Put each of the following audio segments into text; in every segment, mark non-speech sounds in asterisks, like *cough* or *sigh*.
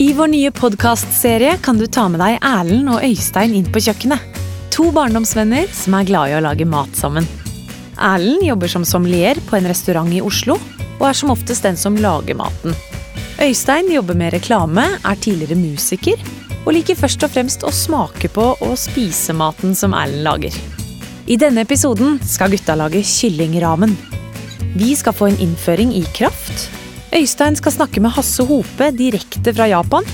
I vår nye podkastserie kan du ta med deg Erlend og Øystein inn på kjøkkenet. To barndomsvenner som er glad i å lage mat sammen. Erlend jobber som sommelier på en restaurant i Oslo, og er som oftest den som lager maten. Øystein jobber med reklame, er tidligere musiker, og liker først og fremst å smake på og spise maten som Erlend lager. I denne episoden skal gutta lage kyllingramen. Vi skal få en innføring i kraft. Øystein skal snakke med Hasse Hope direkte fra Japan.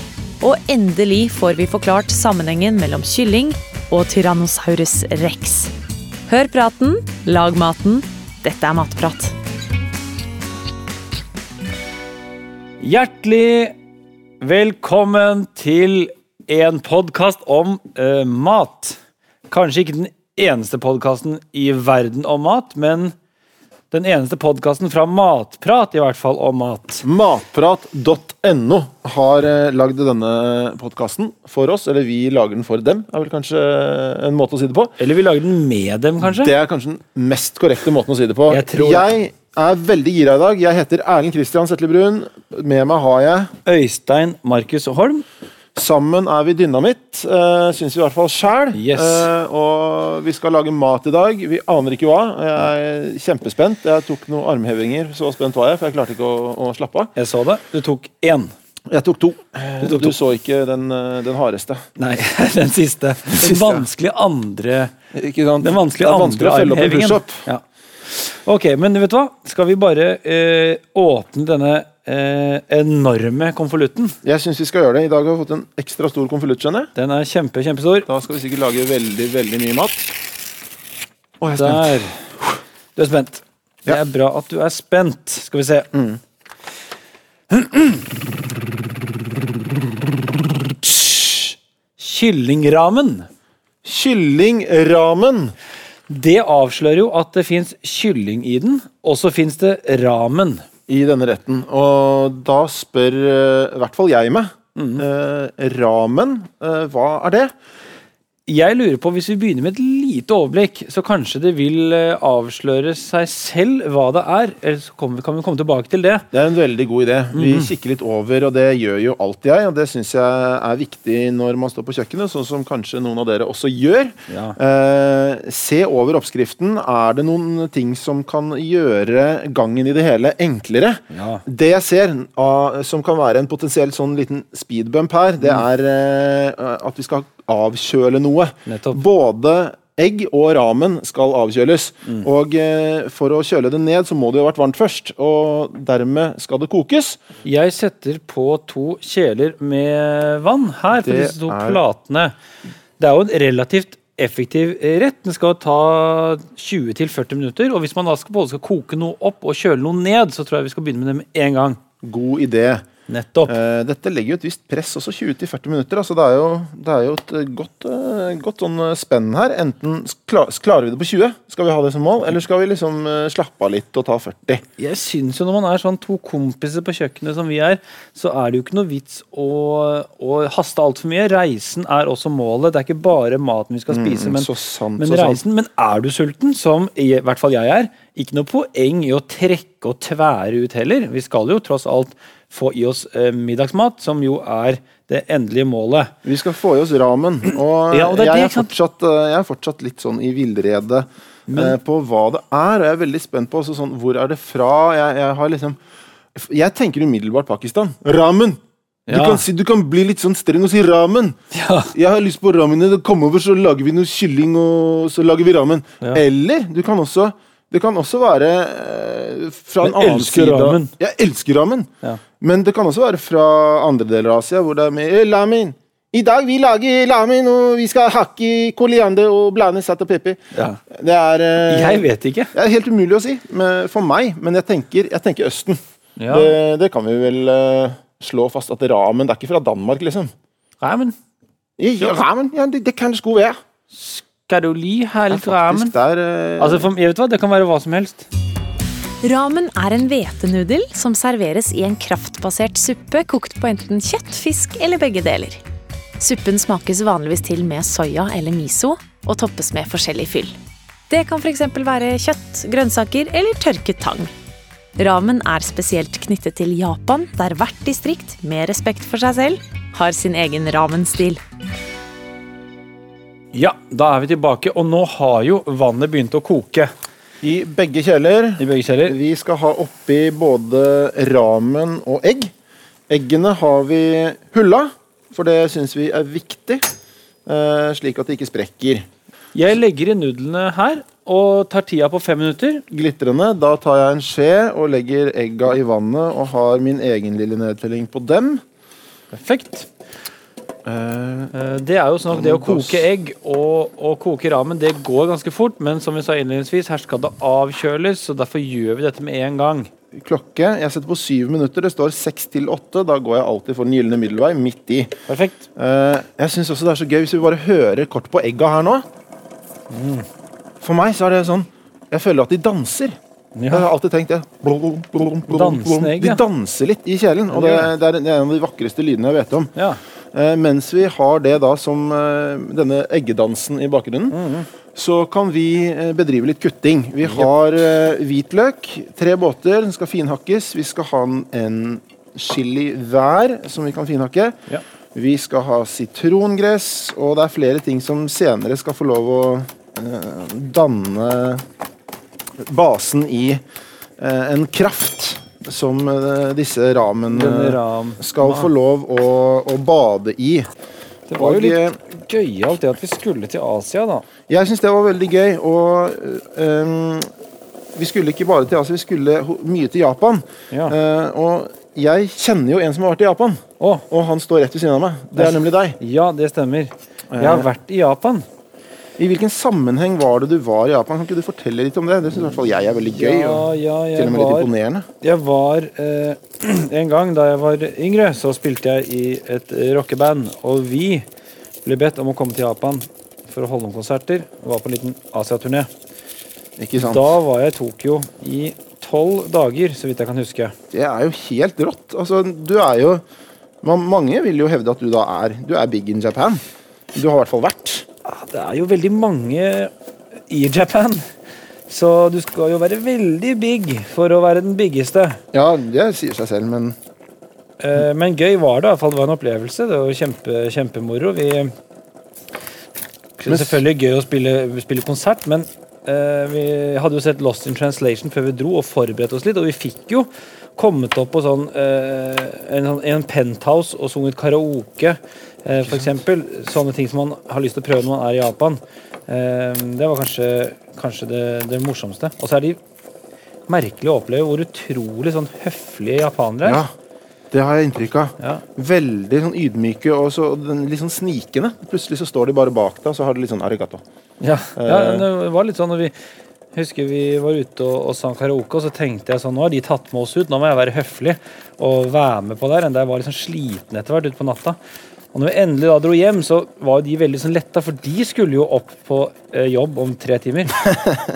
Og endelig får vi forklart sammenhengen mellom kylling og Tyrannosaurus rex. Hør praten, lag maten. Dette er Matprat. Hjertelig velkommen til en podkast om uh, mat. Kanskje ikke den eneste podkasten i verden om mat, men den eneste podkasten fra Matprat i hvert fall om mat. Matprat.no har eh, lagd denne podkasten for oss. Eller vi lager den for dem, er vel kanskje en måte å si det på. Eller vi lager den med dem, kanskje? Det er kanskje den mest korrekte måten å si det på. Jeg tror- jeg er veldig gira i dag. Jeg heter Erlend Kristian Setlebrun. Med meg har jeg Øystein Markus Holm. Sammen er vi dynamitt, uh, syns vi i hvert fall sjæl. Yes. og vi skal lage mat i dag. Vi aner ikke hva. Jeg er kjempespent. Jeg tok noen armhevinger, så spent var jeg, for jeg klarte ikke å, å slappe av. Jeg så det. Du tok én. Jeg tok to. Du tok Du så ikke den, eh, den hardeste. Nei, *laughs* den siste. Den vanskelige andre? Den vanskelige andre armhevingen. Ja. Ok, men vet du hva? Skal vi bare eh, åpne denne eh, enorme konvolutten? Jeg syns vi skal gjøre det. I dag har vi fått en ekstra stor konvolutt. skjønner jeg. Den er kjempe, kjempestor. Da skal vi sikkert lage veldig veldig mye mat. Å, jeg er spent. Der. Du er spent. Det Ja. er bra at du er spent. Skal vi se. Kyllingramen. Kyllingramen. Det avslører jo at det fins kylling i den, og så fins det ramen. i denne retten. Og da spør eh, i hvert fall jeg meg eh, Ramen, eh, hva er det? Jeg lurer på, Hvis vi begynner med et lite overblikk, så kanskje det vil eh, avsløre seg selv hva det er. Eller så kan vi komme tilbake til det. Det er en veldig god idé. Vi kikker litt over, og det gjør jo alltid jeg. Og det syns jeg er viktig når man står på kjøkkenet, sånn som kanskje noen av dere også gjør. Ja. Eh, se over oppskriften. Er det noen ting som kan gjøre gangen i det hele enklere? Ja. Det jeg ser av, som kan være en potensiell sånn liten speedbump her, det er eh, at vi skal avkjøle noe. Nettopp. Både egg og ramen skal avkjøles. Mm. Og eh, for å kjøle det ned, så må det jo ha vært varmt først. Og dermed skal det kokes. Jeg setter på to kjeler med vann her for Det disse to er- platene. Det er jo en relativt effektiv rett. Den skal ta 20-40 minutter. Og hvis man da skal både skal koke noe opp og kjøle noe ned, så tror jeg vi skal begynne med det med en gang. God idé. Nettopp. Uh, dette legger jo et visst press, også 20-40 minutter. Altså det, er jo, det er jo et eh, godt, uh, godt sånn spenn her. Enten klar, klarer vi det på 20, skal vi ha det som mål, eller skal vi liksom uh, slappe av litt og ta 40? Jeg syns jo når man er sånn to kompiser på kjøkkenet som vi er, så er det jo ikke noe vits å, å haste altfor mye. Reisen er også målet. Det er ikke bare maten vi skal spise, men, Mm, men, sant, men reisen. sant. Men er du sulten, som i hvert fall jeg er, ikke noe poeng i å trekke og tvære ut heller. Vi skal jo tross alt få i oss eh, middagsmat, som jo er det endelige målet. Vi skal få i oss ramen. Og, Ja, og det er jeg, det, er fortsatt, eh, jeg er fortsatt litt sånn i villrede eh, på hva det er. Og jeg er veldig spent på også sånn, hvor er det fra. Jeg, jeg har liksom Jeg tenker umiddelbart Pakistan. Ramen! Du, kan si, du kan bli litt sånn streng og si ramen. Ja. Jeg har lyst på ramen. Kom over, så lager vi noe kylling, og så lager vi ramen. Ja. Eller du kan også det kan også være eh, fra en annen side ramen. Jeg elsker ramen. Ja. Men det kan også være fra andre deler av Asia, hvor det er med lamin. lamen. I dag vi lager lamin, og vi skal hakke koliander og blande salt og pepper. Ja. Det er eh, Jeg vet ikke. Det er helt umulig å si for meg, men jeg tenker, jeg tenker Østen. Ja. Det, det kan vi vel eh, slå fast at ramen det er ikke fra Danmark, liksom. Ramen? Ja, ramen, ja, det, det kan det sko være. Det er ramen? der uh... Altså, for, jeg vet hva, Det kan være hva som helst. Ramen er en hvetenudel som serveres i en kraftbasert suppe kokt på enten kjøtt, fisk eller begge deler. Suppen smakes vanligvis til med soya eller miso og toppes med forskjellig fyll. Det kan f.eks. være kjøtt, grønnsaker eller tørket tang. Ramen er spesielt knyttet til Japan, der hvert distrikt, med respekt for seg selv, har sin egen ramen-stil. Ja, da er vi tilbake, og nå har jo vannet begynt å koke I begge kjeler. i begge kjeller. Vi skal ha oppi både ramen og egg. Eggene har vi hulla, for det syns vi er viktig. eh, slik at det ikke sprekker. Jeg legger i nudlene her og tar tida på fem minutter. Glitrende. Da tar jeg en skje og legger egga i vannet og har min egen lille nedtelling på dem. Perfekt. Eh, Eh, Det er jo sånn at det å koke egg og, og koke ramen det går ganske fort, men som vi sa innledningsvis, her skal det avkjøles, så derfor gjør vi dette med en gang. klokke. Jeg setter på syv minutter. Det står seks til åtte. Da går jeg alltid for den gylne middelvei midt i. Perfekt. Eh, jeg syns også det er så gøy hvis vi bare hører kort på egga her nå. For meg så er det sånn Jeg føler at de danser. Jeg har alltid tenkt det. Blum, egg, De danser litt i kjelen, og det, det, er, det er en av de vakreste lydene jeg vet om. Ja. Eh, mens vi har det da som eh, denne eggedansen i bakgrunnen, Mhm. så kan vi eh, bedrive litt kutting. Vi har hvitløk, tre båter, den skal finhakkes. Vi skal ha en, chili hver som vi kan finhakke. Ja. Vi skal ha sitrongress, og det er flere ting som senere skal få lov å danne basen i en kraft som eh, disse ramene eh, ram. skal få lov å, å bade i. Det var jo Og, eh, litt gøyalt det at vi skulle til Asia, da. Jeg syns det var veldig gøy. Og um, vi skulle ikke bare til Asia, vi skulle mye til Japan. Ja. Uh, og jeg kjenner jo en som har vært i Japan, oh. og han står rett ved siden av meg. Det er nemlig deg. ja, det stemmer. Jeg har vært i Japan. I hvilken sammenheng var det du var i Japan? Kan ikke du fortelle litt om det? Det syns i hvert fall jeg er veldig gøy. Ja, og til og med litt var imponerende. Jeg var eh, *clears throat* En gang da jeg var yngre, så spilte jeg i et rockeband. Og vi ble bedt om å komme til Japan for å holde noen konserter. Og var på en liten Asia-turné. Da var jeg i Tokyo i tolv dager, så vidt jeg kan huske. Det er jo helt rått. Altså, du er jo ma- Mange vil jo hevde at du da er Du er big in Japan. Du har i hvert fall vært. Ah, Det er jo veldig mange i Japan. Så du skal jo være veldig big for å være den biggeste. Ja, det sier seg selv, men Eh, Men gøy var det. Iallfall. Det var en opplevelse. Det var kjempe, kjempemoro. Vi det er selvfølgelig gøy å spille, spille konsert, men eh, vi hadde jo sett Lost in Translation før vi dro, og forberedt oss litt. Og vi fikk jo kommet opp på sånn eh, en, sånn- en penthouse og sunget karaoke, eh, eksempel. Sånne ting som man har lyst til å prøve når man er i Japan. Eh, det var kanskje, kanskje det, det morsomste. Og så er de merkelig å oppleve hvor utrolig sånn høflige japanere er. ja. Det har jeg inntrykk av. Ja. Veldig sånn ydmyke og så litt sånn snikende. Plutselig så står de bare bak deg, og så har de litt sånn arigato. Ja, ja Eh. det var litt sånn når vi husker vi var ute og, og sang karaoke, og så tenkte jeg sånn Nå har de tatt med oss ut, nå må jeg være høflig og være med på der. Enda jeg var litt sånn sliten etter hvert ute på natta. Og når vi endelig da dro hjem, så var de veldig sånn letta, for de skulle jo opp på eh, jobb om tre timer. *laughs*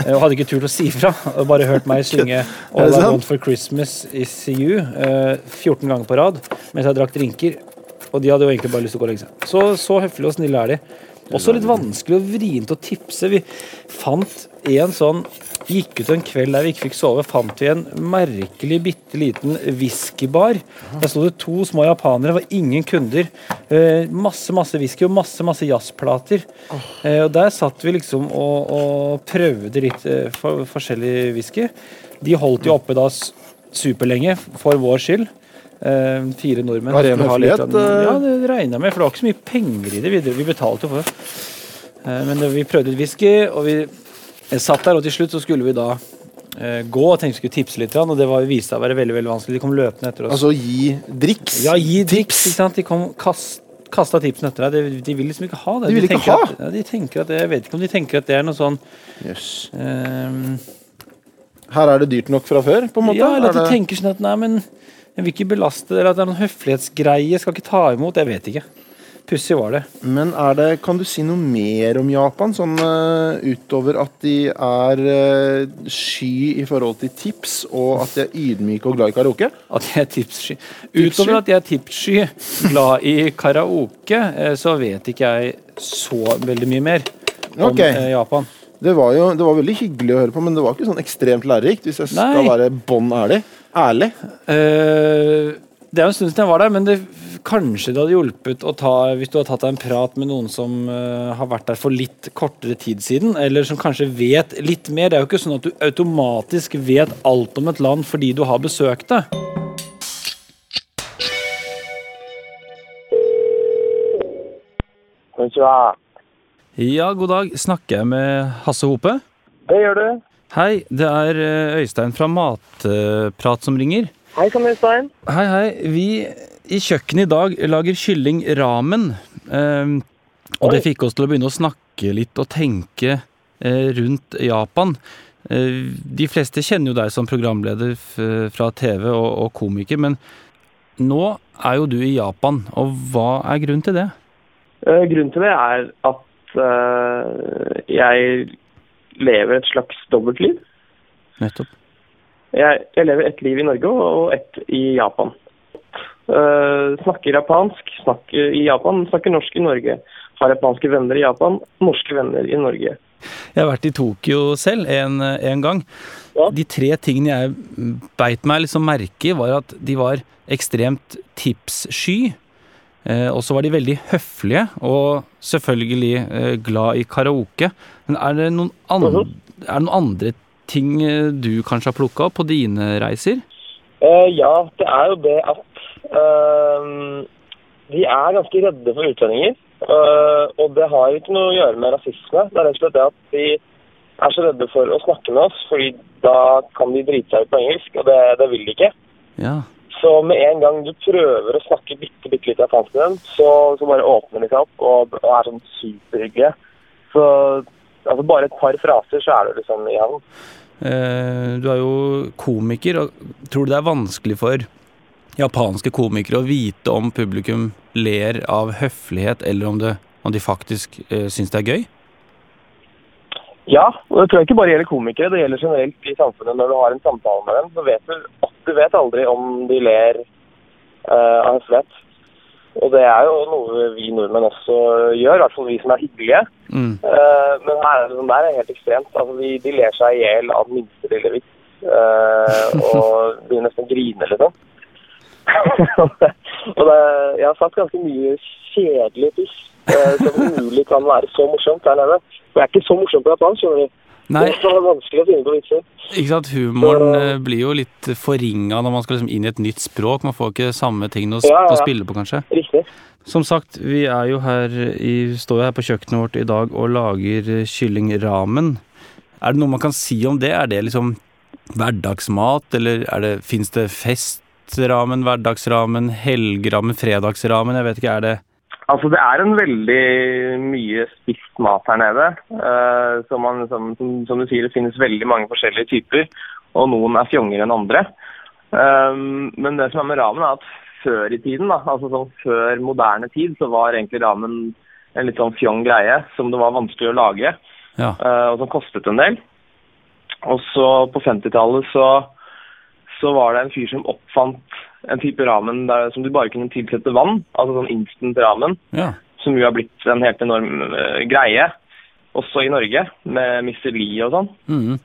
Eh, og hadde ikke turt å si fra. Og bare hørt meg synge All I? Want for Christmas Is You eh, 14 ganger på rad mens jeg drakk drinker. Og de hadde jo egentlig bare lyst til å gå og legge seg. Så, så høflige og snille er de. Også litt vanskelig og vrient å tipse. Vi fant en sånn Gikk ut en kveld der vi ikke fikk sove, fant vi en merkelig bitte liten whiskybar. Der sto det to små japanere, det var ingen kunder. Eh, masse masse whisky og masse masse jazzplater. Eh, og der satt vi liksom og, og prøvde litt eh, for, forskjellig whisky. De holdt jo oppe da superlenge for vår skyld. Eh, fire nordmenn. En skulle ha litt av den- eh? Ja, det regna med, for det var ikke så mye penger i det. Vi, vi betalte jo for det. Eh, Men vi prøvde litt whisky, og vi satt der, og til slutt så skulle vi da gå og tenkte vi skulle tipse litt, og det var, viste seg å være veldig veldig vanskelig. De kom løpende etter oss. Altså gi driks. ja, gi tips! ikke sant? De kom kast, kasta tipsene etter deg. De, de vil liksom ikke ha det. De vil ikke tenker ha? At, ja, de tenker at, Jeg vet ikke om de tenker at det er noe sånn Jøss. um, Her er det dyrt nok fra før, på en måte? Ja, eller at de tenker sånn at nei, men jeg vil ikke belaste Eller at det er noen høflighetsgreie, skal ikke ta imot. Jeg vet ikke. Pussig var det. Men er det, kan du si noe mer om Japan, sånn uh, utover at de er uh, sky i forhold til tips, og at de er ydmyke og glad i karaoke? At de er tipssky. Utover at de er tipssky, glad i karaoke, uh, så vet ikke jeg så veldig mye mer om okay. Japan. Det var jo det var veldig hyggelig å høre på, men det var ikke sånn ekstremt lærerikt, hvis jeg skal Nei. være bånn ærlig. Ærlig. Uh, det er jo en stund siden jeg var der, men det kanskje det hadde hjulpet å ta, hvis du hadde tatt deg en prat med noen som uh, har vært der for litt kortere tid siden, eller som kanskje vet litt mer. Det er jo ikke sånn at du automatisk vet alt om et land fordi du har besøkt det. Ja, god dag. Snakker jeg med Hasse Hope? Det gjør du. Hei, det er eh, Øystein fra Matprat som ringer. Hei sann, Øystein. Hei, hei. Vi i kjøkkenet i dag lager kylling ramen. Eh, og det fikk oss til å begynne å snakke litt og tenke eh, rundt Japan. Eh, de fleste kjenner jo deg som programleder fra TV og, og komiker, men nå er jo du i Japan, og hva er grunnen til det? Grunnen til det er at jeg lever et slags dobbeltliv. Nettopp. Jeg, jeg lever ett liv i Norge og ett i Japan. Uh, snakker japansk, snakker i Japan, snakker norsk i Norge. Har japanske venner i Japan, norske venner i Norge. Jeg har vært i Tokyo selv en, en gang. Ja. De tre tingene jeg beit meg liksom merke i, var at de var ekstremt tipssky. Eh, og så var de veldig høflige, og selvfølgelig eh, glad i karaoke. Men er det noen, an Mhm. det noen andre ting eh, du kanskje har plukka opp på dine reiser? Eh, ja, det er jo det at eh, de er ganske redde for utlendinger. Eh, og det har ikke noe å gjøre med rasisme. Det er rett og slett det at de er så redde for å snakke med oss, fordi da kan de drite seg ut på engelsk, og det, det vil de ikke. Ja. Så med en gang du prøver å snakke bitte, bitte litt japansk med dem, så, så bare åpner de seg opp og, og er sånn superhyggelige. Så altså bare et par fraser, så er du liksom i havn. Eh, du er jo komiker, og tror du det er vanskelig for japanske komikere å vite om publikum ler av høflighet, eller om, det, om de faktisk eh, syns det er gøy? Ja, og det tror jeg ikke bare gjelder komikere, det gjelder generelt i samfunnet. Når du har en samtale med dem, så vet du du vet aldri om de ler uh, av høflighet. Og det er jo noe vi nordmenn også gjør, i hvert fall vi som er hyggelige. Mm. Uh, men her er det sånn der er helt ekstremt. Altså, de, de ler seg i hjel av minste lille vits. Uh, og *laughs* begynner nesten å grine, liksom. *laughs* og det, jeg har sagt ganske mye kjedelig piss uh, som umulig kan være så morsomt der nede. Og jeg er ikke så morsom på japansk, skjønner du. Nei, Det er vanskelig å finne på vitser. ikke sant. Humoren eh, blir jo litt forringa når man skal liksom inn i et nytt språk. Man får ikke samme ting å, Ja, ja, ja. å spille på, kanskje. Riktig. Som sagt, vi er jo her i, står jo her på kjøkkenet vårt i dag og lager kyllingramen. Er det noe man kan si om det? Er det liksom hverdagsmat, eller er fins det festramen, hverdagsramen, helgeramen, fredagsramen? Jeg vet ikke, er det Altså, det er en veldig mye spist mat her nede. Uh, som, man, som, som, som du sier, det finnes veldig mange forskjellige typer, og noen er fjongere enn andre. Um, men det som er med ramen, er at før i tiden, da, altså sånn før moderne tid, så var egentlig ramen en litt sånn fjong greie som det var vanskelig å lage, Ja. uh, og som kostet en del. Og så på 50-tallet så, så var det en fyr som oppfant en type ramen der, som du bare kunne tilsette vann, altså sånn instant ramen, ja. som jo har blitt en helt enorm uh, greie, også i Norge, med. Lee og sånn. Mhm.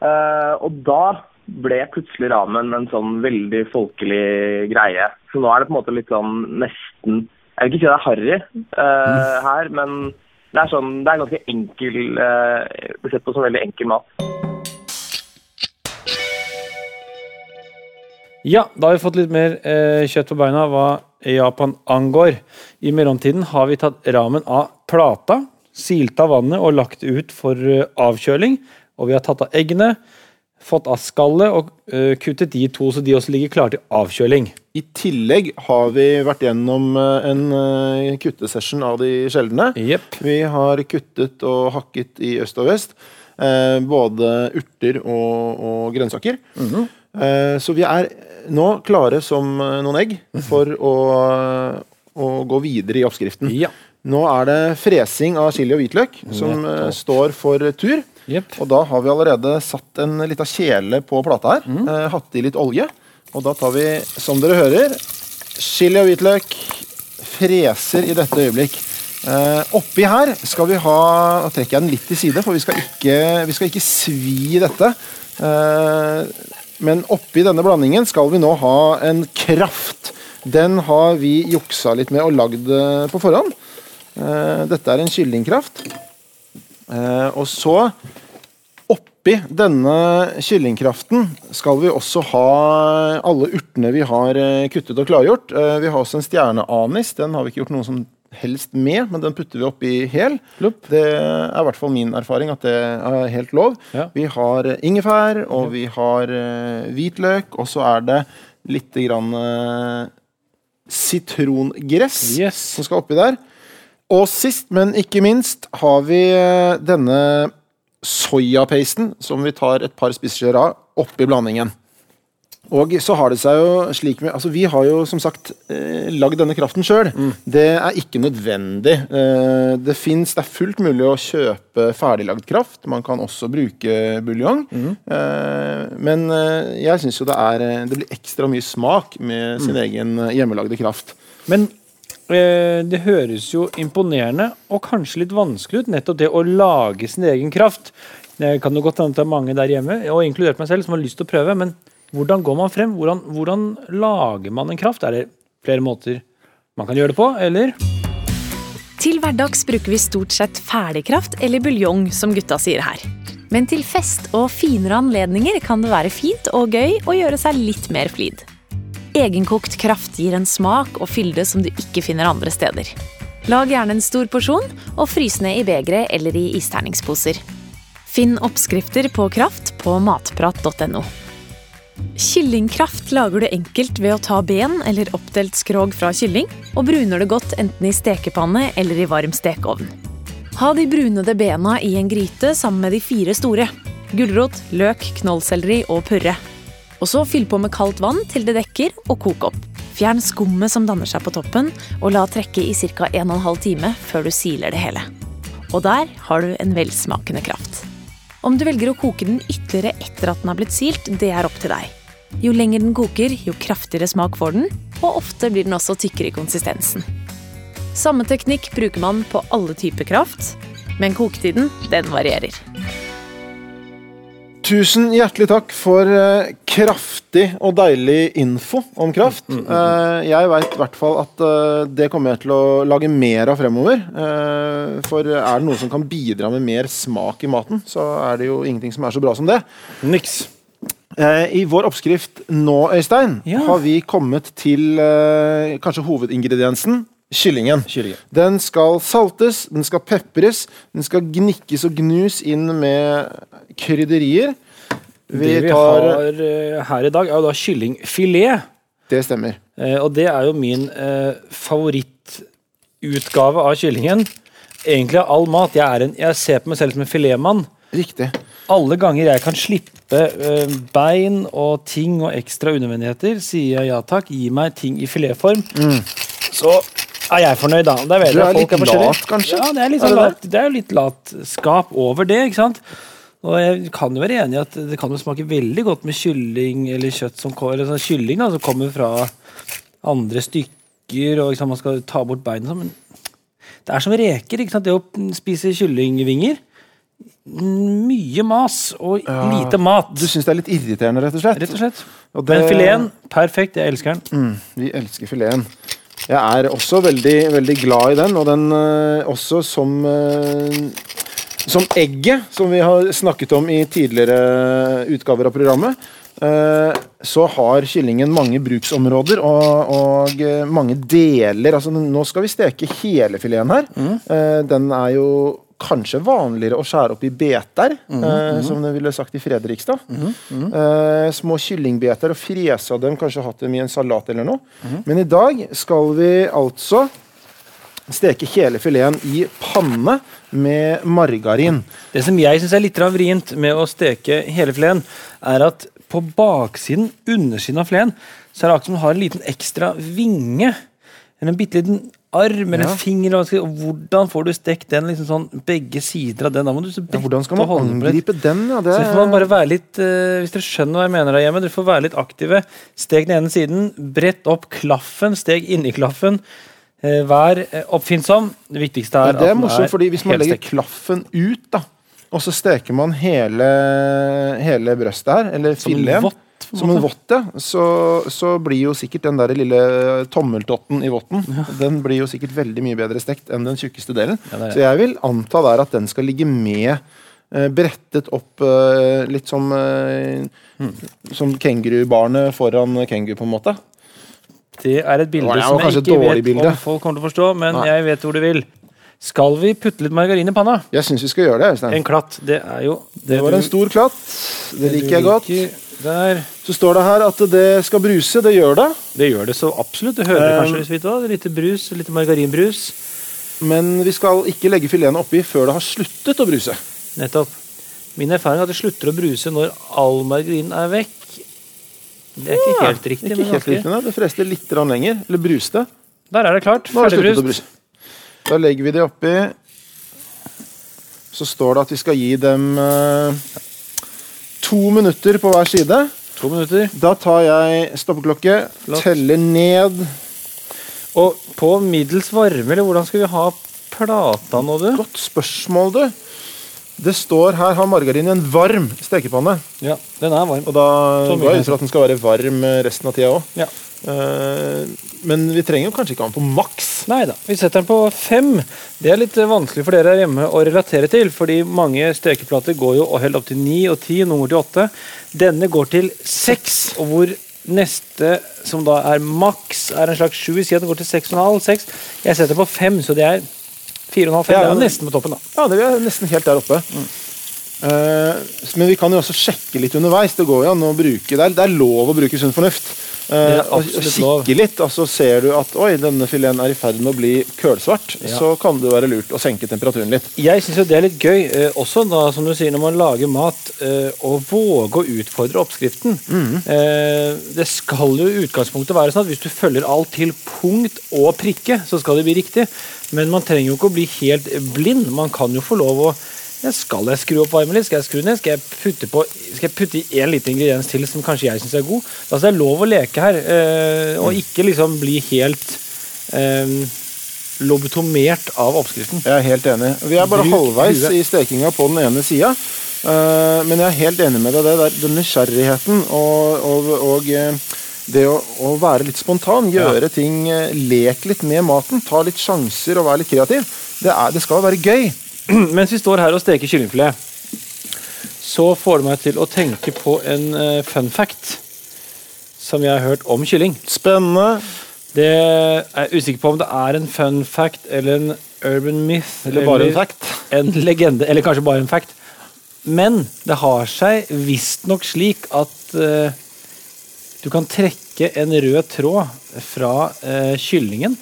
Uh, og da ble plutselig ramen en sånn veldig folkelig greie. Så nå er det på en måte litt sånn nesten Jeg vil ikke si det er harry eh, her, men det er sånn Det er ganske enkel uh, sett på som veldig enkel mat. Ja, da har vi fått litt mer eh, kjøtt på beina hva Japan angår. I mellomtiden har vi tatt ramen av plata, silt av vannet og lagt ut for eh, avkjøling. Og vi har tatt av eggene, fått av skallet og eh, kuttet de to så de også ligger klare til avkjøling. I tillegg har vi vært gjennom eh, en eh, kuttesession av de sjeldne. Yep. Vi har kuttet og hakket i øst og vest. Eh, både urter og, og grønnsaker. eh, så vi er nå klare som eh, noen egg for å, å gå videre i oppskriften. Ja. Nå er det fresing av chili og hvitløk som eh, står for tur. Yep. Og da har vi allerede satt en lita kjele på plata her. Mm. hatt i litt olje. Og da tar vi, som dere hører, chili og hvitløk. Freser i dette øyeblikk. Uh, oppi her skal vi ha Nå trekker jeg den litt til side, for vi skal ikke, vi skal ikke svi dette. Eh, men oppi denne blandingen skal vi nå ha en kraft Den har vi juksa litt med og lagd eh, på forhånd. Eh, dette er en kyllingkraft. Eh, og så oppi denne kyllingkraften skal vi også ha alle urtene vi har kuttet og klargjort. Vi har også en stjerneanis. Den har vi ikke gjort noe som helst med, men den putter vi oppi hel. Plopp. Det er i hvert fall min erfaring at det er helt lov. Ja. Vi har eh, ingefær, og vi har eh, hvitløk, og så er det litt grann eh, sitrongress Yes. som skal oppi der. Og sist, men ikke minst, har vi denne soyapasten som vi tar et par spiseskjeer av oppi blandingen. Og så har det seg jo slik med Altså, vi har jo som sagt eh, lagd denne kraften sjøl. Det er ikke nødvendig. Eh, det finnes, Det er fullt mulig å kjøpe ferdiglagd kraft. Man kan også bruke buljong. Eh, men eh, jeg syns jo det er Det blir ekstra mye smak med sin egen eh, hjemmelagde kraft. Men det høres jo imponerende og kanskje litt vanskelig ut, nettopp det å lage sin egen kraft. Det kan jo godt hende at det er mange der hjemme, og inkludert meg selv, som har lyst til å prøve. Men hvordan går man frem? Hvordan, hvordan lager man en kraft? Er det flere måter man kan gjøre det på, eller? Til hverdags bruker vi stort sett ferdigkraft eller buljong, som gutta sier her. Men til fest og finere anledninger kan det være fint og gøy å gjøre seg litt mer flid. Egenkokt kraft gir en smak og fylde som du ikke finner andre steder. Lag gjerne en stor porsjon, og frys ned i begre eller i isterningsposer. Finn oppskrifter på kraft på matprat.no. Kyllingkraft lager du enkelt ved å ta ben eller oppdelt skrog fra kylling, og bruner det godt enten i stekepanne eller i varm stekeovn. Ha de brunede bena i en gryte sammen med de fire store. Gulrot, løk, knollselleri og purre. Og så fyll på med kaldt vann til det dekker, og kok opp. Fjern skummet som danner seg på toppen, og la trekke i ca. 1 12 time før du siler det hele. Og der har du en velsmakende kraft. Om du velger å koke den ytterligere etter at den har blitt silt, det er opp til deg. Jo lenger den koker, jo kraftigere smak får den, og ofte blir den også tykkere i konsistensen. Samme teknikk bruker man på alle typer kraft, men koketiden, den varierer. Tusen hjertelig takk for eh, kraftig og deilig info om kraft. Eh, jeg veit i hvert fall at eh, det kommer jeg til å lage mer av fremover. Eh, for er det noe som kan bidra med mer smak i maten, så er det jo ingenting som er så bra som det. Niks. Eh, I vår oppskrift nå, Øystein, Ja. har vi kommet til eh, kanskje hovedingrediensen. Kyllingen. Kyllingen. Den skal saltes, den skal pepres, den skal gnikkes og gnus inn med krydderier. Vi det vi tar har eh, her i dag, er jo da kyllingfilet. Det stemmer. Eh, og det er jo min eh, favorittutgave av kyllingen. Egentlig av all mat. Jeg, en, jeg ser på meg selv som en filetmann. Riktig. Alle ganger jeg kan slippe eh, bein og ting og ekstra unødvendigheter, sier jeg ja takk. Gi meg ting i filetform. Så er jeg fornøyd, da. Det vet Du er litt er lat, kanskje? Ja, det er litt, Er det lat, det er jo litt latskap over det, ikke sant. Og jeg kan jo være enig i at det kan jo smake veldig godt med kylling eller kjøtt som, eller sånn kylling da, som kommer fra andre stykker, og liksom, man skal ta bort bein og sånn, men det er som reker, ikke sant? Det å spise kyllingvinger. Mye mas og lite mat. Du syns det er litt irriterende, rett og slett? Rett og slett. Og det- Men fileten, perfekt. Jeg elsker den. Vi elsker fileten. Jeg er også veldig, veldig glad i den, og den eh, også som eh, Som egget, som vi har snakket om i tidligere utgaver av programmet. eh, så har kyllingen mange bruksområder og, og mange deler. Altså, nå skal vi steke hele fileten her. Mm. den er jo kanskje vanligere å skjære opp i beter, eh, som det ville sagt i Fredrikstad. Eh, små kyllingbeter og frese av dem, kanskje hatt dem i en salat eller noe. Men i dag skal vi altså steke hele fileten i panne med margarin. Det som jeg syns er litt vrient med å steke hele fileten, er at på baksiden, undersiden av fileten, så er det akkurat som den har en liten ekstra vinge. Eller en bitte liten arm eller Ja. en finger. Og hvordan får du stekt den liksom sånn begge sider av den? Da må du så Ja, hvordan skal man angripe den? Ja, det Så får man bare være litt uh, Hvis dere skjønner hva jeg mener der hjemme, dere får være litt aktive. Stek den ene siden, brett opp klaffen, steg inni klaffen. Uh, vær eh, oppfinnsom. Det viktigste er Ja, det er at den morsomt, fordi hvis man legger helstekt. klaffen ut, da, og så steker man hele, hele brøstet her, eller fileten Som en vått, ja. Så, så blir jo sikkert den der lille tommeltotten i votten Den blir jo sikkert veldig mye bedre stekt enn den tjukkeste delen. Ja, det det. Så jeg vil anta der at den skal ligge med eh, brettet opp eh, litt som eh, Hmm. Som kengurubarnet foran kengu, på en måte. Det er et bilde Det som jeg ikke vet bilde. om folk kommer til å forstå, men Nei. jeg vet hvor du vil. Skal vi putte litt margarin i panna? Jeg syns vi skal gjøre det. Øystein. En klatt, det er jo Det var en stor klatt. Det liker jeg godt. Der. Så står det her at det skal bruse. Det gjør det. Det gjør det så absolutt. Det hører Um, kanskje litt òg. Litt brus, litt margarinbrus. Men vi skal ikke legge filetene oppi før det har sluttet å bruse. Nettopp. Min erfaring er at det slutter å bruse når all margarinen er vekk. Det er ikke helt riktig. Ikke helt riktig, nei. Det freste litt lenger. Eller bruste. Der er det klart. Ferdigbrust. Da legger vi det oppi. Så står det at vi skal gi dem eh, to minutter på hver side. To minutter. Da tar jeg stoppeklokke, Flott. teller ned. Og på middels varme, eller hvordan skal vi ha plata nå, du? Godt spørsmål, du. Det står her har margarin i en varm stekepanne. Ja, den er varm. Og da går jeg ut fra at den skal være varm eh, resten av tida òg. Ja. men vi trenger jo kanskje ikke ha den på maks. Nei da, vi setter den på fem. Det er litt eh, vanskelig for dere her hjemme å relatere til, fordi mange stekeplater går jo helt opp til ni og ti, noen går til åtte. Denne går til seks, og hvor neste, som da er maks, er en slags sju. Si at den går til seks og en halv, seks. Jeg setter på fem, så det er fire og en halv, fem. Ja, det er jo nesten på toppen, da. Ja, det er nesten helt der oppe. Eh, men vi kan jo også sjekke litt underveis. Det går jo an å bruke Det er, det er lov å bruke sunn fornuft. Uh, og, lov. kikke litt, og så ser du at oi, denne fileten er i ferd med å bli kølsvart. Ja. Så kan det være lurt å senke temperaturen litt. Jeg syns det er litt gøy, uh, også da, som du sier, når man lager mat, å våge å utfordre oppskriften. Eh, det skal jo i utgangspunktet være sånn at hvis du følger alt til punkt og prikke, så skal det bli riktig. Men man trenger jo ikke å bli helt blind. Man kan jo få lov å ja, Skal jeg skru opp varmen litt? Skal jeg skru ned? Skal jeg putte, på, skal jeg putte i en liten ingrediens til som kanskje jeg syns er god? Altså, det er lov å leke her, øh, og ikke liksom bli helt øh, lobotomert av oppskriften. Jeg er helt enig. Vi er bare Bruk halvveis huet. i stekinga på den ene sida. men jeg er helt enig med deg. Det der, den nysgjerrigheten og, og, og det å, å være litt spontan, gjøre ting leke Lek litt med maten. Ta litt sjanser og være litt kreativ. Det, er, det skal være gøy. *clears throat* Mens vi står her og steker kyllingfilet, så får det meg til å tenke på en uh, fun fact som jeg har hørt om kylling. Spennende. Det er jeg usikker på om det er en fun fact eller en urban myth. Eller bare en fact. *laughs* En legende, eller kanskje bare en fact. Men det har seg visstnok slik at eh, du kan trekke en rød tråd fra eh, kyllingen.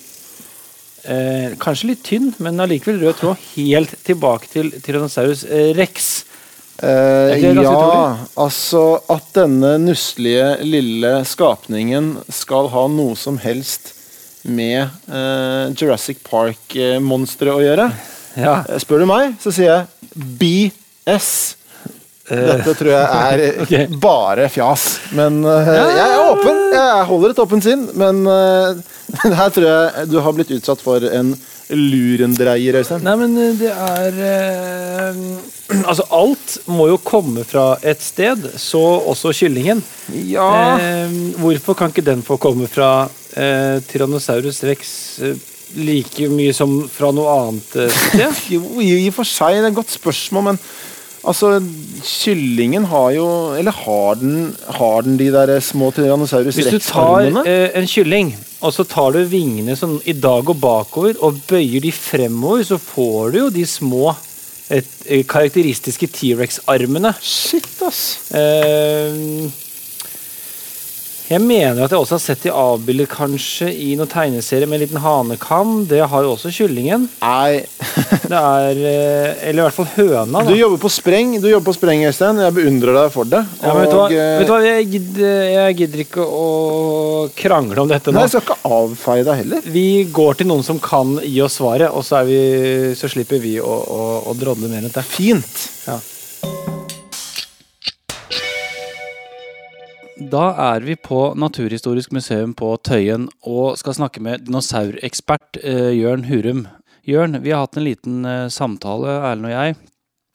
Eh, kanskje litt tynn, men allikevel rød tråd helt tilbake til Tyrannosaurus eh, rex. Eh, ja, utrolig? altså at denne nusselige lille skapningen skal ha noe som helst med eh, Jurassic Park-monsteret å gjøre. Ja. Eh, Spør du meg, så sier jeg BS. Dette tror jeg er *laughs* okay. bare fjas. Men uh, jeg er åpen. Jeg holder et åpent sinn. Men uh, *laughs* her tror jeg du har blitt utsatt for en lurendreier, Øystein. Nei, men eh, det er uh, *clears throat* Altså, alt må jo komme fra et sted, så også kyllingen. Ja. Hvorfor kan ikke den få komme fra Tyrannosaurus rex like mye som fra noe annet sted? *laughs* Jo, i og for seg, det er et godt spørsmål, men altså, kyllingen har jo Eller har den, har den de der små tyrannosaurus rex-armene? Hvis du tar eh, en kylling, og så tar du vingene sånn i dag og bakover, og bøyer de fremover, så får du jo de små et, eh, karakteristiske T-rex-armene. Shit, ass. Eh, jeg mener at jeg også har sett de avbildet kanskje i noen tegneserier med en liten hanekam. Det har jo også kyllingen. Nei, Det er, eh, Eller i hvert fall høna. Da. du jobber på spreng, du jobber på spreng, Øystein. Jeg beundrer deg for det. Ja, vet, du hva? Eh, vet du hva? Jeg gidder, jeg gidder ikke å krangle om dette nå. Nei, jeg skal ikke avfeie deg heller. Vi går til noen som kan gi oss svaret, og så, er vi, så slipper vi å, å, å drodle mer rundt det. Fint. Ja. Da er vi på Naturhistorisk museum på Tøyen og skal snakke med dinosaurekspert eh, Jørn Hurum. Jørn, vi har hatt en liten eh, samtale, Erlend og jeg,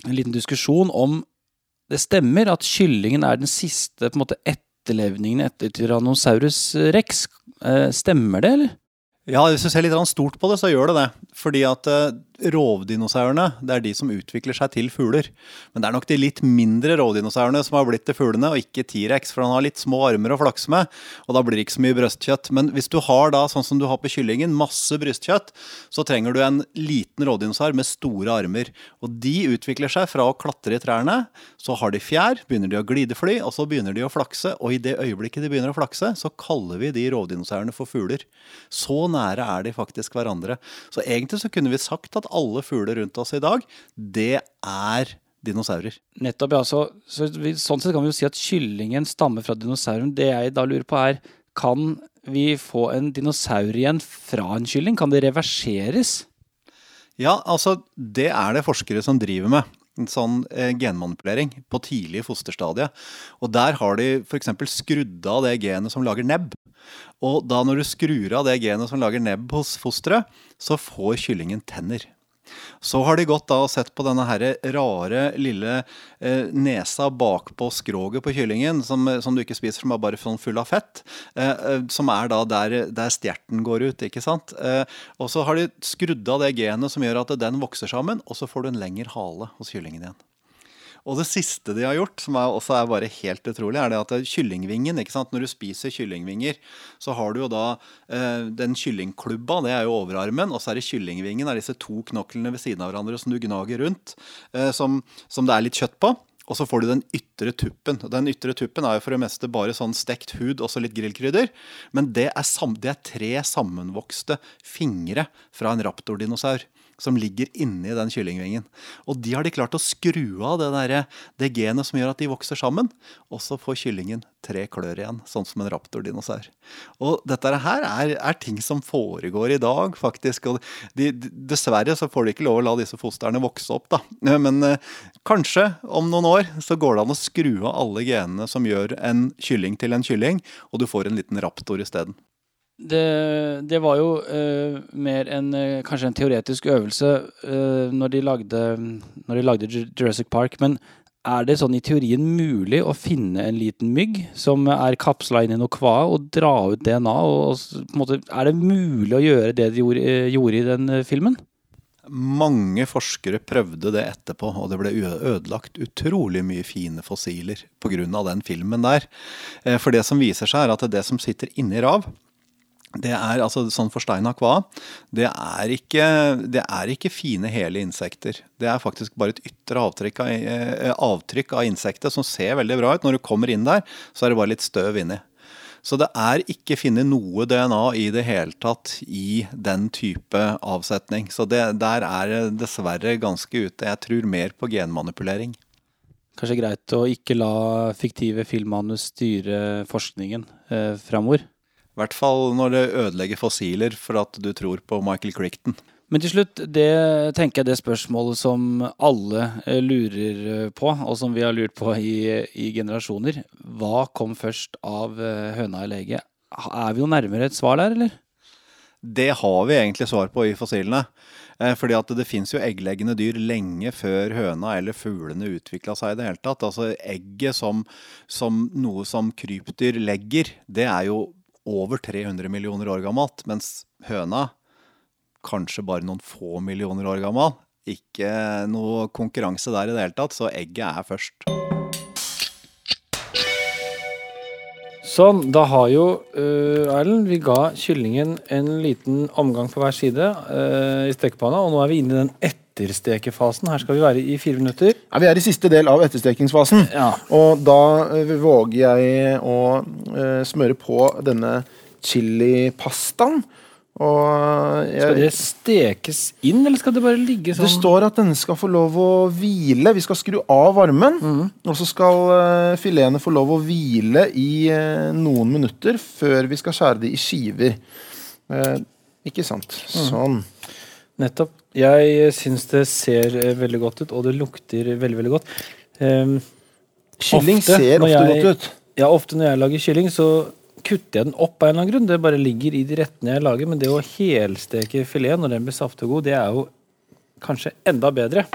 en liten diskusjon om det stemmer at kyllingen er den siste på en måte etterlevningen etter Tyrannosaurus rex. Eh, Stemmer det, eller? Ja, hvis du ser litt stort på det, så gjør det det. Fordi at rovdinosaurene det er de som utvikler seg til fugler. Men det er nok de litt mindre rovdinosaurene som har blitt til fuglene, og ikke T-rex, for han har litt små armer å flakse med, og da blir det ikke så mye brystkjøtt. Men hvis du har da, sånn som du har på kyllingen, masse brystkjøtt, så trenger du en liten rovdinosaur med store armer. Og de utvikler seg fra å klatre i trærne, så har de fjær, begynner de å glidefly, og så begynner de å flakse, og i det øyeblikket de begynner å flakse, så kaller vi de rovdinosaurene for fugler. Så nære er de faktisk hverandre. Så egentlig så kunne vi sagt at alle fugler rundt oss i dag, det er dinosaurer. Nettopp, ja. Så, så vi, sånn sett kan vi jo si at kyllingen stammer fra dinosauren. Det jeg da lurer på er, kan vi få en dinosaur igjen fra en kylling? Kan det reverseres? Ja, altså det er det forskere som driver med. En sånn eh, genmanipulering på tidlig fosterstadie. Og der har de f.eks. skrudd av det genet som lager nebb. Og da når du skrur av det genet som lager nebb hos fosteret, så får kyllingen tenner. Så har de gått da og sett på denne her rare lille eh, nesa bakpå skroget på kyllingen, som, som, du ikke spiser, som er bare sånn full av fett. Eh, eh, som er da der, der stjerten går ut, ikke sant. Eh, og så har de skrudd av det genet som gjør at den vokser sammen, og så får du en lengre hale hos kyllingen igjen. Og det siste de har gjort, som er også er bare helt utrolig, er det at kyllingvingen ikke sant? Når du spiser kyllingvinger, så har du jo da eh, den kyllingklubba, det er jo overarmen, og så er det kyllingvingen, er disse to knoklene ved siden av hverandre som du gnager rundt, eh, som, som det er litt kjøtt på. Og så får du den ytre tuppen. Den ytre tuppen er jo for det meste bare sånn stekt hud og så litt grillkrydder. Men det er, det er tre sammenvokste fingre fra en raptordinosaur som ligger inni den kyllingvingen. Og de har de klart å skru av det, der, det genet som gjør at de vokser sammen. Og så får kyllingen tre klør igjen, sånn som en raptordinosaur. Og dette her er, er, ting som foregår i dag, faktisk. Og de, dessverre så får de ikke lov å la disse fostrene vokse opp, da. Men eh, kanskje om noen år så går det an å skru av alle genene som gjør en kylling til en kylling, og du får en liten raptor isteden. Det, det, var jo uh, mer en uh, kanskje en teoretisk øvelse uh, når, de lagde, når, de lagde, Jurassic Park. Men er det sånn i teorien mulig å finne en liten mygg som er kapsla inn i noe kva og dra ut DNA? Og, og, måte, er det mulig å gjøre det de gjorde, gjorde i den filmen? Mange forskere prøvde det etterpå, og det ble ødelagt utrolig mye fine fossiler pga. den filmen der. For det som viser seg, er at det som sitter inni rav, det er altså sånn forsteina kva. Det er, ikke, det er ikke fine hele insekter. Det er faktisk bare et ytre avtrykk av, eh, avtrykk av insektet som ser veldig bra ut. Når du kommer inn der, så er det bare litt støv inni. Så det er ikke funnet noe DNA i det hele tatt i den type avsetning. Så det, der er dessverre ganske ute. Jeg tror mer på genmanipulering. Kanskje greit å ikke la fiktive filmmanus styre forskningen eh, framover? I hvert fall når det ødelegger fossiler for at du tror på Michael Crichton. Men til slutt, det tenker jeg det spørsmålet som alle eh, lurer eh, på, og som vi har lurt på i, i generasjoner. Hva kom først av eh, høna eller egget? Er vi jo nærmere et svar der, eller? Det har vi egentlig svar på i fossilene. Fordi at det fins jo eggleggende dyr lenge før høna eller fuglene utvikla seg i det hele tatt. Altså egget som, som noe som krypdyr legger, det er jo over 300 millioner år gammelt, mens høna kanskje bare noen få millioner år gammel. Ikke noe konkurranse der i det hele tatt, så egget er først. Sånn, da har jo uh, Erlend Vi ga kyllingen en liten omgang på hver side uh, i stekepanna, og nå er vi inne i den etterstekefasen. Her skal vi være i fire minutter. Ja, Vi er i siste del av etterstekingsfasen. Ja. Og da uh, våger jeg å uh, smøre på denne chilipastaen. Og jeg, Skal det stekes inn, eller skal det bare ligge sånn? Det står at denne skal få lov å hvile. Vi skal skru av varmen. Mm. Og så skal uh, filetene få lov å hvile i noen minutter før vi skal skjære de i skiver. ikke sant. Mm. Sånn. Nettopp. Jeg syns det ser eh, veldig godt ut, og det lukter veldig, veldig godt. Um, Kylling ofte ser ofte jeg- godt ut. Ja, ofte når jeg lager kylling, så kutter jeg den opp av en eller annen grunn. Det bare ligger i de rettene jeg lager. Men det å helsteke filet når den blir saftig og god, det er jo kanskje enda bedre.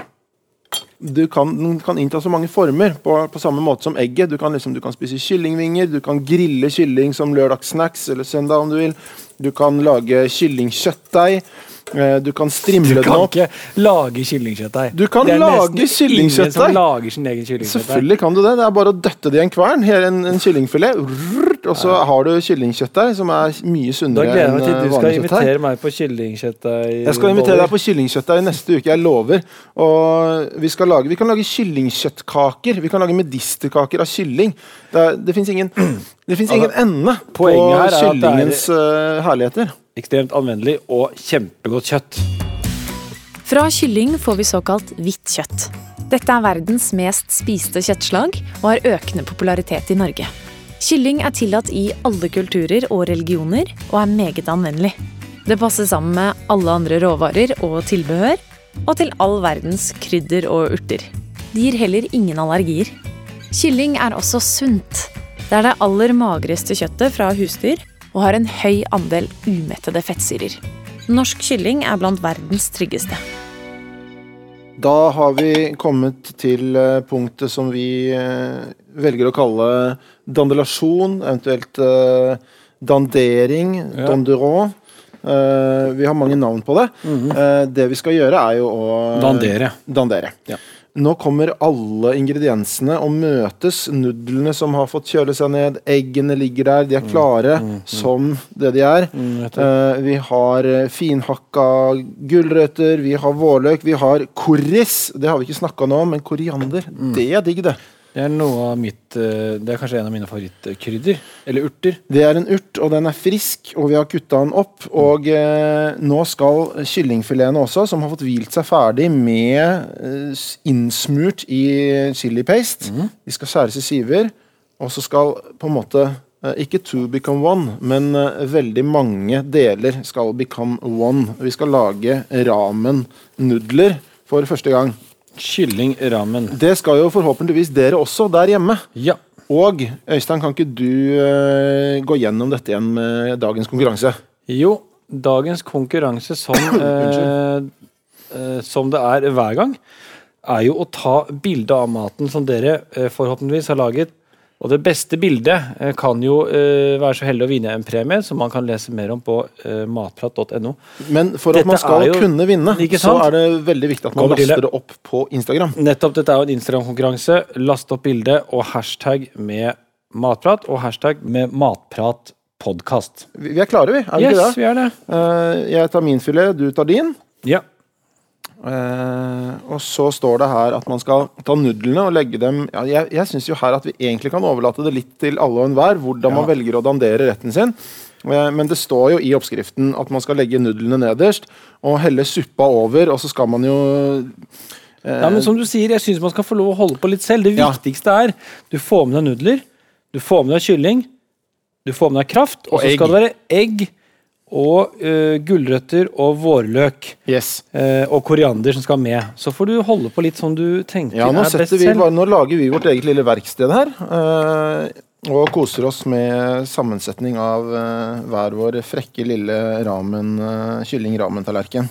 Du kan, den kan innta så mange former, på, på samme måte som egget. Du kan, liksom, du kan spise kyllingvinger, du kan grille kylling som lørdagssnacks eller søndag om du vil. Du kan lage kyllingkjøttdeig. eh, Du kan strimle Du kan ikke lage kyllingkjøttdeig. Du kan lage kyllingkjøttdeig. Selvfølgelig kan du det. Det er bare å døtte det i en kvern. Her en, en kyllingfilet. Rrrt, Og så har du kyllingkjøttdeig, som er mye Da sunnere gleder jeg enn meg til eh, du skal vanlig kjøttdeig. invitere meg på kyllingkjøttdeig. Jeg skal invitere deg på kyllingkjøttdeig neste uke, jeg lover. Og vi, skal lage, vi kan lage kyllingkjøttkaker. Vi kan lage medisterkaker av kylling. Det, er, det fins ingen, det finnes ingen ende på Altså, her er er- kyllingens eh, herligheter. Ekstremt anvendelig og kjempegodt kjøtt. Fra kylling får vi såkalt hvitt kjøtt. Dette er verdens mest spiste kjøttslag og har økende popularitet i Norge. Kylling er tillatt i alle kulturer og religioner, og er meget anvendelig. Det passer sammen med alle andre råvarer og tilbehør, og til all verdens krydder og urter. Det gir heller ingen allergier. Kylling er også sunt. Det er det aller magreste kjøttet fra husdyr, og har en høy andel umettede fettsyrer. Norsk kylling er blant verdens tryggeste. Da har vi kommet til eh, punktet som vi eh, velger å kalle dandelasjon, eventuelt uh, dandering, Ja. donderon. Uh, vi har mange navn på det. Eh, det vi skal gjøre, er jo å Dandere. dandere. Ja. Nå kommer alle ingrediensene og møtes. Nudlene som har fått kjøle seg ned, eggene ligger der, de er klare som det de er. Mm. Eh, vi har eh, finhakka gulrøtter, vi har vårløk, vi har korris. Det har vi ikke snakka noe om, men koriander, det er digg, det. Det er mitt eh, Det er kanskje en av mine favorittkrydder. Eller urter. Det er en urt, og den er frisk, og vi har kutta den opp. Og eh, nå skal kyllingfiletene også, som har fått hvilt seg ferdig med eh, innsmurt i chili paste, de skal skjæres i siver. Og så skal på en måte eh, ikke two become one, men veldig mange deler skal become one. Vi skal lage ramen-nudler for første gang. Kylling ramen. Det skal jo forhåpentligvis dere også der hjemme. Ja. Og Øystein, kan ikke du uh, gå gjennom dette igjen med dagens konkurranse? Jo, dagens konkurranse som, *coughs* uh, uh, som det er hver gang, er jo å ta bilde av maten som dere forhåpentligvis har laget. Og det beste bildet eh, kan jo uh, være så heldig å vinne en premie, som man kan lese mer om på uh, matprat.no. Men for at Dette man skal jo- kunne vinne, så er det veldig viktig at man Kommer laster det opp på Instagram. Nettopp, dette er jo en Instagram-konkurranse. Last opp bildet og hashtag med matprat, og hashtag med matpratpodkast. Vi er klare, vi. Er vi Yes, ikke det? vi er det. Uh, jeg tar min filet, du tar din. Ja. Eh, og så står det her at man skal ta nudlene og legge dem ja, Jeg, jeg syns jo her at vi egentlig kan overlate det litt til alle og enhver, hvordan man velger å dandere retten sin. Eh, men det står jo i oppskriften at man skal legge nudlene nederst og helle suppa over, og så skal man jo eh, Ja, men som du sier, jeg syns man skal få lov å holde på litt selv. Det Ja. viktigste er du får med deg nudler, du får med deg kylling, du får med deg kraft, og, Og så skal det være egg og uh, gulrøtter og vårløk. Yes. Uh, og koriander som skal med. Så får du holde på litt som du tenker Ja, nå, er best vi, selv. nå lager vi vårt eget lille verksted her. Uh, og koser oss med sammensetning av hver vår frekke lille ramen, kylling-ramen-tallerken.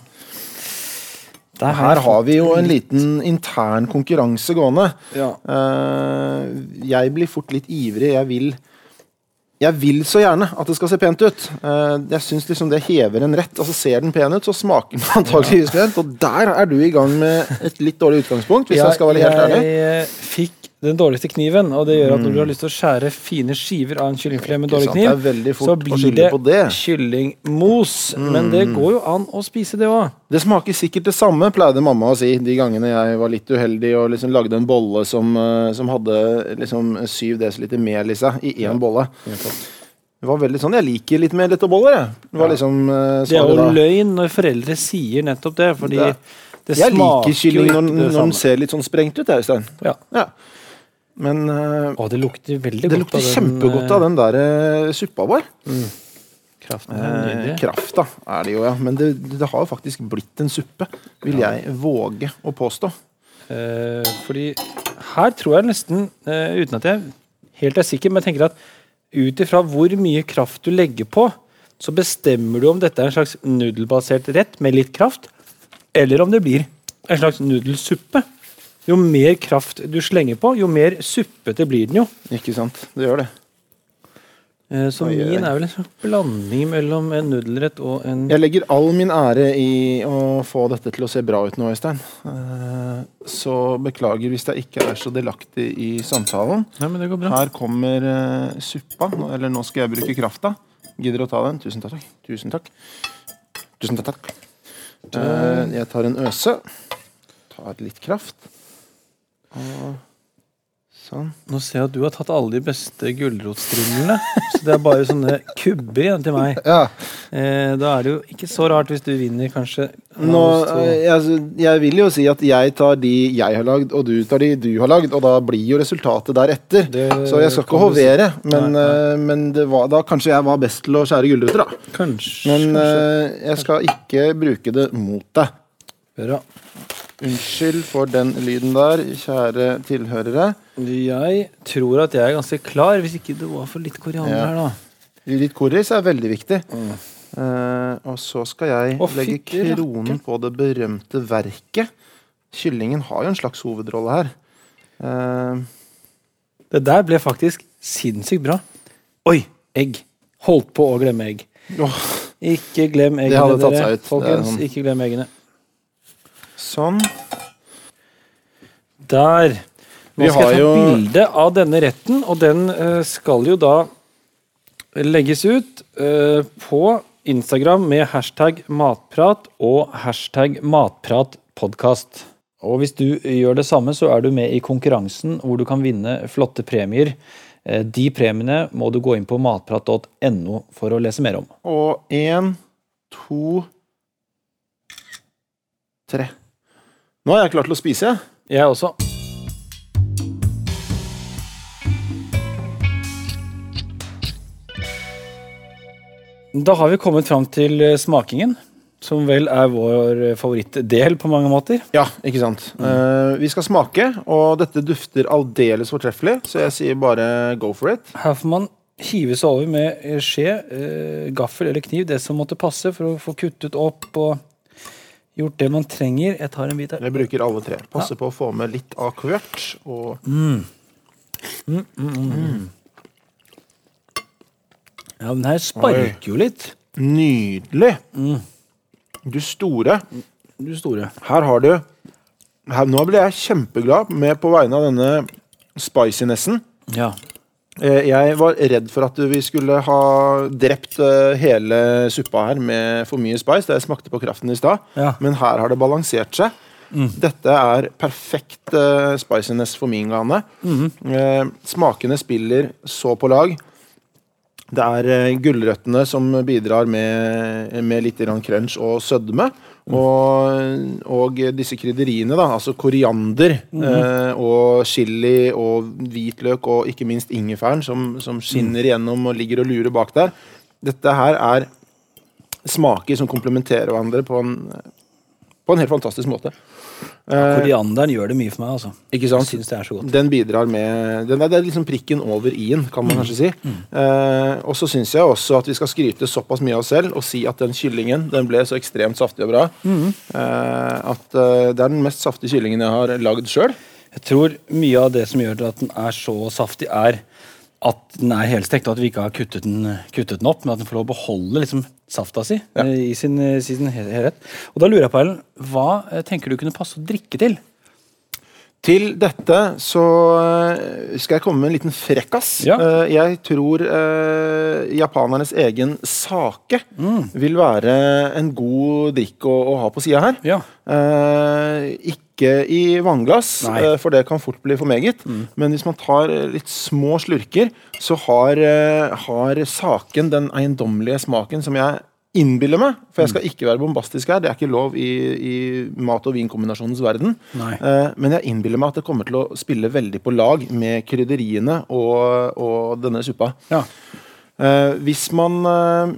Her, Her har vi jo en liten intern konkurranse gående. Ja. Jeg blir fort litt ivrig. Jeg vil jeg vil så gjerne at det skal se pent ut. Eh, jeg syns liksom det hever en rett. Altså Ser den pen ut, så smaker den *laughs* antakeligvis pent. Og der er du i gang med et litt dårlig utgangspunkt, hvis jeg skal være helt ærlig. Jeg eh, fikk den dårligste kniven, og det gjør at når du har lyst til å skjære fine skiver av en kyllingfilet med dårlig kniv, så blir det det. kyllingmos. Men det går jo an å spise det òg. Det smaker sikkert det samme, pleide mamma å si de gangene jeg var litt uheldig og liksom lagde en bolle som, eh, som hadde liksom 7 dl mel i seg i én bolle. Det var veldig sånn, Jeg liker litt mer letteboller. Det var liksom eh, Det er jo løgn når foreldre sier nettopp det, fordi Det- det, Jeg liker kylling når, når den ser litt sånn sprengt ut. Øystein. Ja. Ja. Men eh, Å, det lukter veldig det godt lukter av den, kjempegodt av den der eh, suppa vår. Mm. kraften. Er Eh, nydelig. er det jo, ja. Men det, det har jo faktisk blitt en suppe, vil jeg våge å påstå. Eh, fordi her tror jeg nesten, eh, uten at jeg helt er sikker, men jeg tenker at ut ifra hvor mye kraft du legger på, så bestemmer du om dette er en slags nudelbasert rett med litt kraft, eller om det blir en slags nudelsuppe. Jo mer kraft du slenger på, jo mer suppete blir den jo. Ikke sant. Det gjør det. Eh, Så Oi, min er vel en slags blanding mellom en nudelrett og en Jeg legger all min ære i å få dette til å se bra ut nå, Øystein. Eh, Så beklager hvis jeg ikke er så delaktig i samtalen. Nei, men det går bra. Her kommer eh, suppa. Nå- Eller nå skal jeg bruke krafta. Gidder å ta den? Tusen takk. Tusen takk. Tusen takk. jeg tar en øse. Tar litt kraft. Og sånn. Nå ser jeg at du har tatt alle de beste gulrotstrimlene. Så det er bare sånne kubber igjen til meg. Ja. Eh, da er det jo ikke så rart hvis du vinner, kanskje. Nå, eh, jeg, jeg vil jo si at jeg tar de jeg har lagd, og du tar de du har lagd, og da blir jo resultatet deretter. Det Så jeg skal ikke hovere, men, Nei, nei. eh, men det var, da kanskje jeg var best til å skjære gulrøtter, da. Kanskje. Men kanskje. eh, jeg skal ikke bruke det mot deg. Bra. Unnskyld for den lyden der, kjære tilhørere. Jeg tror at jeg er ganske klar, hvis ikke det var for litt koriander Ja. her, da. Litt korris er veldig viktig. Eh, og så skal jeg Å, legge kronen på det berømte verket. Kyllingen har jo en slags hovedrolle her. Uh, Det der ble faktisk sinnssykt bra. Oi, egg. Holdt på å glemme egg. Oh. Ikke glem eggene, dere. er Folkens, sånn. ikke glem eggene. Sånn. Der. Nå Vi skal jeg ta jo- bilde av denne retten, og den eh, skal jo da legges ut eh, på Instagram med hashtag matprat og hashtag matpratpodkast. Og hvis du gjør det samme, så er du med i konkurransen hvor du kan vinne flotte premier. Eh, De premiene må du gå inn på matprat.no for å lese mer om. Og én, to, tre. Nå er jeg klar til å spise, jeg. Jeg også. Da har vi kommet fram til eh, smakingen, som vel er vår favorittdel på mange måter. Ja, ikke sant. Eh, vi skal smake, og dette dufter aldeles fortreffelig, så jeg sier bare go for it. Her får man hive seg over med skje, uh, gaffel eller kniv, det som måtte passe for å få kuttet opp og gjort det man trenger. Jeg tar en bit her. Jeg bruker alle tre. Passer på å få med litt av hvert. Og Ja, den her sparker jo litt. nydelig! Du store. Du store. Her har du her, Nå ble jeg kjempeglad med på vegne av denne spicinessen. Ja. Eh, Jeg var redd for at vi skulle ha drept eh, hele suppa her med for mye spice. Det jeg smakte på kraften i stad. Ja. Men her har det balansert seg. Dette er perfekt uh, spiciness for min gane. Eh, smakene spiller så på lag. Det er uh, gulrøttene som bidrar med, med litt crunch og sødme. Og, og disse krydderiene, da, altså koriander eh, og chili og hvitløk og ikke minst ingefæren, som, som skinner igjennom og ligger og lurer bak der. Dette her er smaker som komplementerer hverandre på en, på en helt fantastisk måte. Eh, Korianderen gjør det mye for meg, altså. ikke sant? Jeg synes det er så godt. Den bidrar med den er, Det er liksom prikken over i-en, kan man kanskje si. Eh, og så syns jeg også at vi skal skryte såpass mye av oss selv og si at den kyllingen den ble så ekstremt saftig og bra. Eh, at eh, det er den mest saftige kyllingen jeg har lagd sjøl. Jeg tror mye av det som gjør til at den er så saftig, er at den er helstekt, og at vi ikke har kuttet den, kuttet den opp, men at den får lov å beholde liksom, safta si Ja. eh, i sin, sin helhet. Og da lurer jeg på, Ellen, hva eh, tenker du kunne passe å drikke til? Til dette så eh, skal jeg komme med en liten frekkas. Ja. Eh, jeg tror eh, japanernes egen sake vil være en god drikk å, å ha på sida her. Ja. Eh, ikke i vannglass, Nei. eh, for det kan fort bli for meget. Men hvis man tar eh, litt små slurker, så har, eh, har saken den eiendommelige smaken som jeg innbiller meg. For jeg skal ikke være bombastisk her, det er ikke lov i, i mat- og vinkombinasjonens verden. Eh, men jeg innbiller meg at det kommer til å spille veldig på lag med krydderiene og, og denne suppa. Ja. Eh, hvis man eh,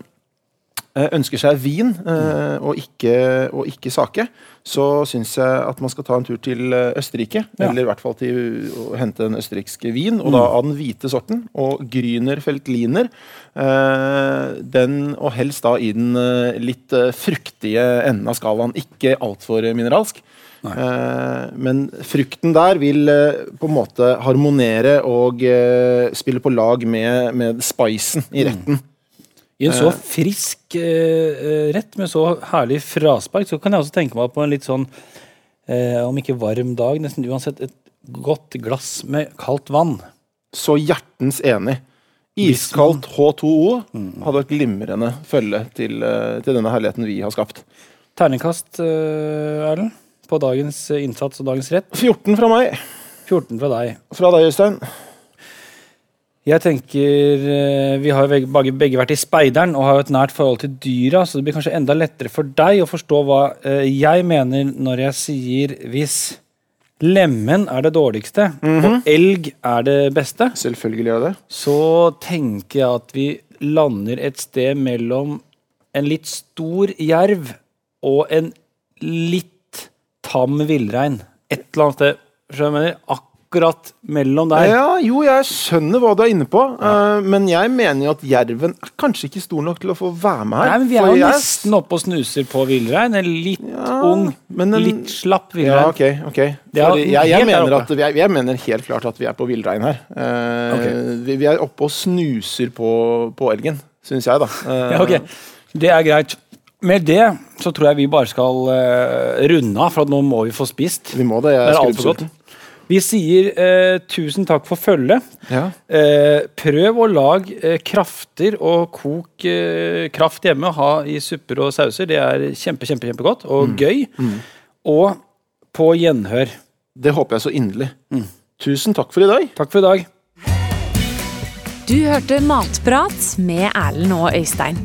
ønsker seg vin eh, og, ikke, og ikke sake, så syns jeg at man skal ta en tur til eh, Østerrike. Ja. Eller i hvert fall til å hente en østerriksk vin, og da av den hvite sorten. Og Grüner Veltliner. Eh, den, og helst da i den eh, litt eh, fruktige enden av skalaen. Ikke altfor mineralsk. Eh, men frukten der vil eh, på en måte harmonere og eh, spille på lag med, med spicen i retten. I en så frisk eh, eh, rett med så herlig fraspark, så kan jeg også tenke meg på en litt sånn, eh, om ikke varm dag, nesten uansett et godt glass med kaldt vann. Så hjertens enig. Iskaldt H2O hadde vært glimrende følge til, eh, til denne herligheten vi har skapt. Terningkast, eh, Erlend, på dagens eh, innsats og dagens rett. 14 fra meg. 14 fra deg. Fra deg, Øystein. Jeg tenker eh, Vi har jo begge, begge- vært i speideren og har jo et nært forhold til dyra, så det blir kanskje enda lettere for deg å forstå hva eh, jeg mener når jeg sier hvis lemen er det dårligste og elg er det beste, Selvfølgelig gjør det. så tenker jeg at vi lander et sted mellom en litt stor jerv og en litt tam villrein. Et eller annet sted. skjønner du? Akkurat mellom der. Ja, jo, jeg skjønner hva du er inne på, eh, men jeg mener jo at jerven er kanskje ikke stor nok til å få være med her. Nei, men Vi er jo jeg- nesten oppe og snuser på villrein. En litt Ja, ung, men en- litt slapp Ja, villrein. ok, ok. Det er For jeg, jeg, mener at, jeg, mener helt klart at vi er på villrein her. Uh, okay. vi, vi er oppe og snuser på, på elgen, syns jeg, da. Uh, *laughs* Ja, ok. Det er greit. Med det så tror jeg vi bare skal eh, runde av, for nå må vi få spist. Vi må det. Jeg er altfor godt. Vi sier eh, tusen takk for følget. Ja. Eh, prøv å lage eh, krafter og kok eh, kraft hjemme. Ha i supper og sauser. Det er kjempe, kjempe, kjempegodt og gøy. Og på gjenhør. Det håper jeg så inderlig. Tusen takk for i dag. Takk for i dag. Du hørte Matprat med Erlend og Øystein.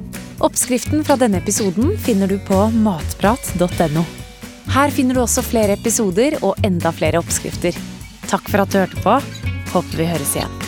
Oppskriften fra denne episoden finner du på matprat.no. Her finner du også flere episoder og enda flere oppskrifter. Takk for at du hørte på. Håper vi høres igjen.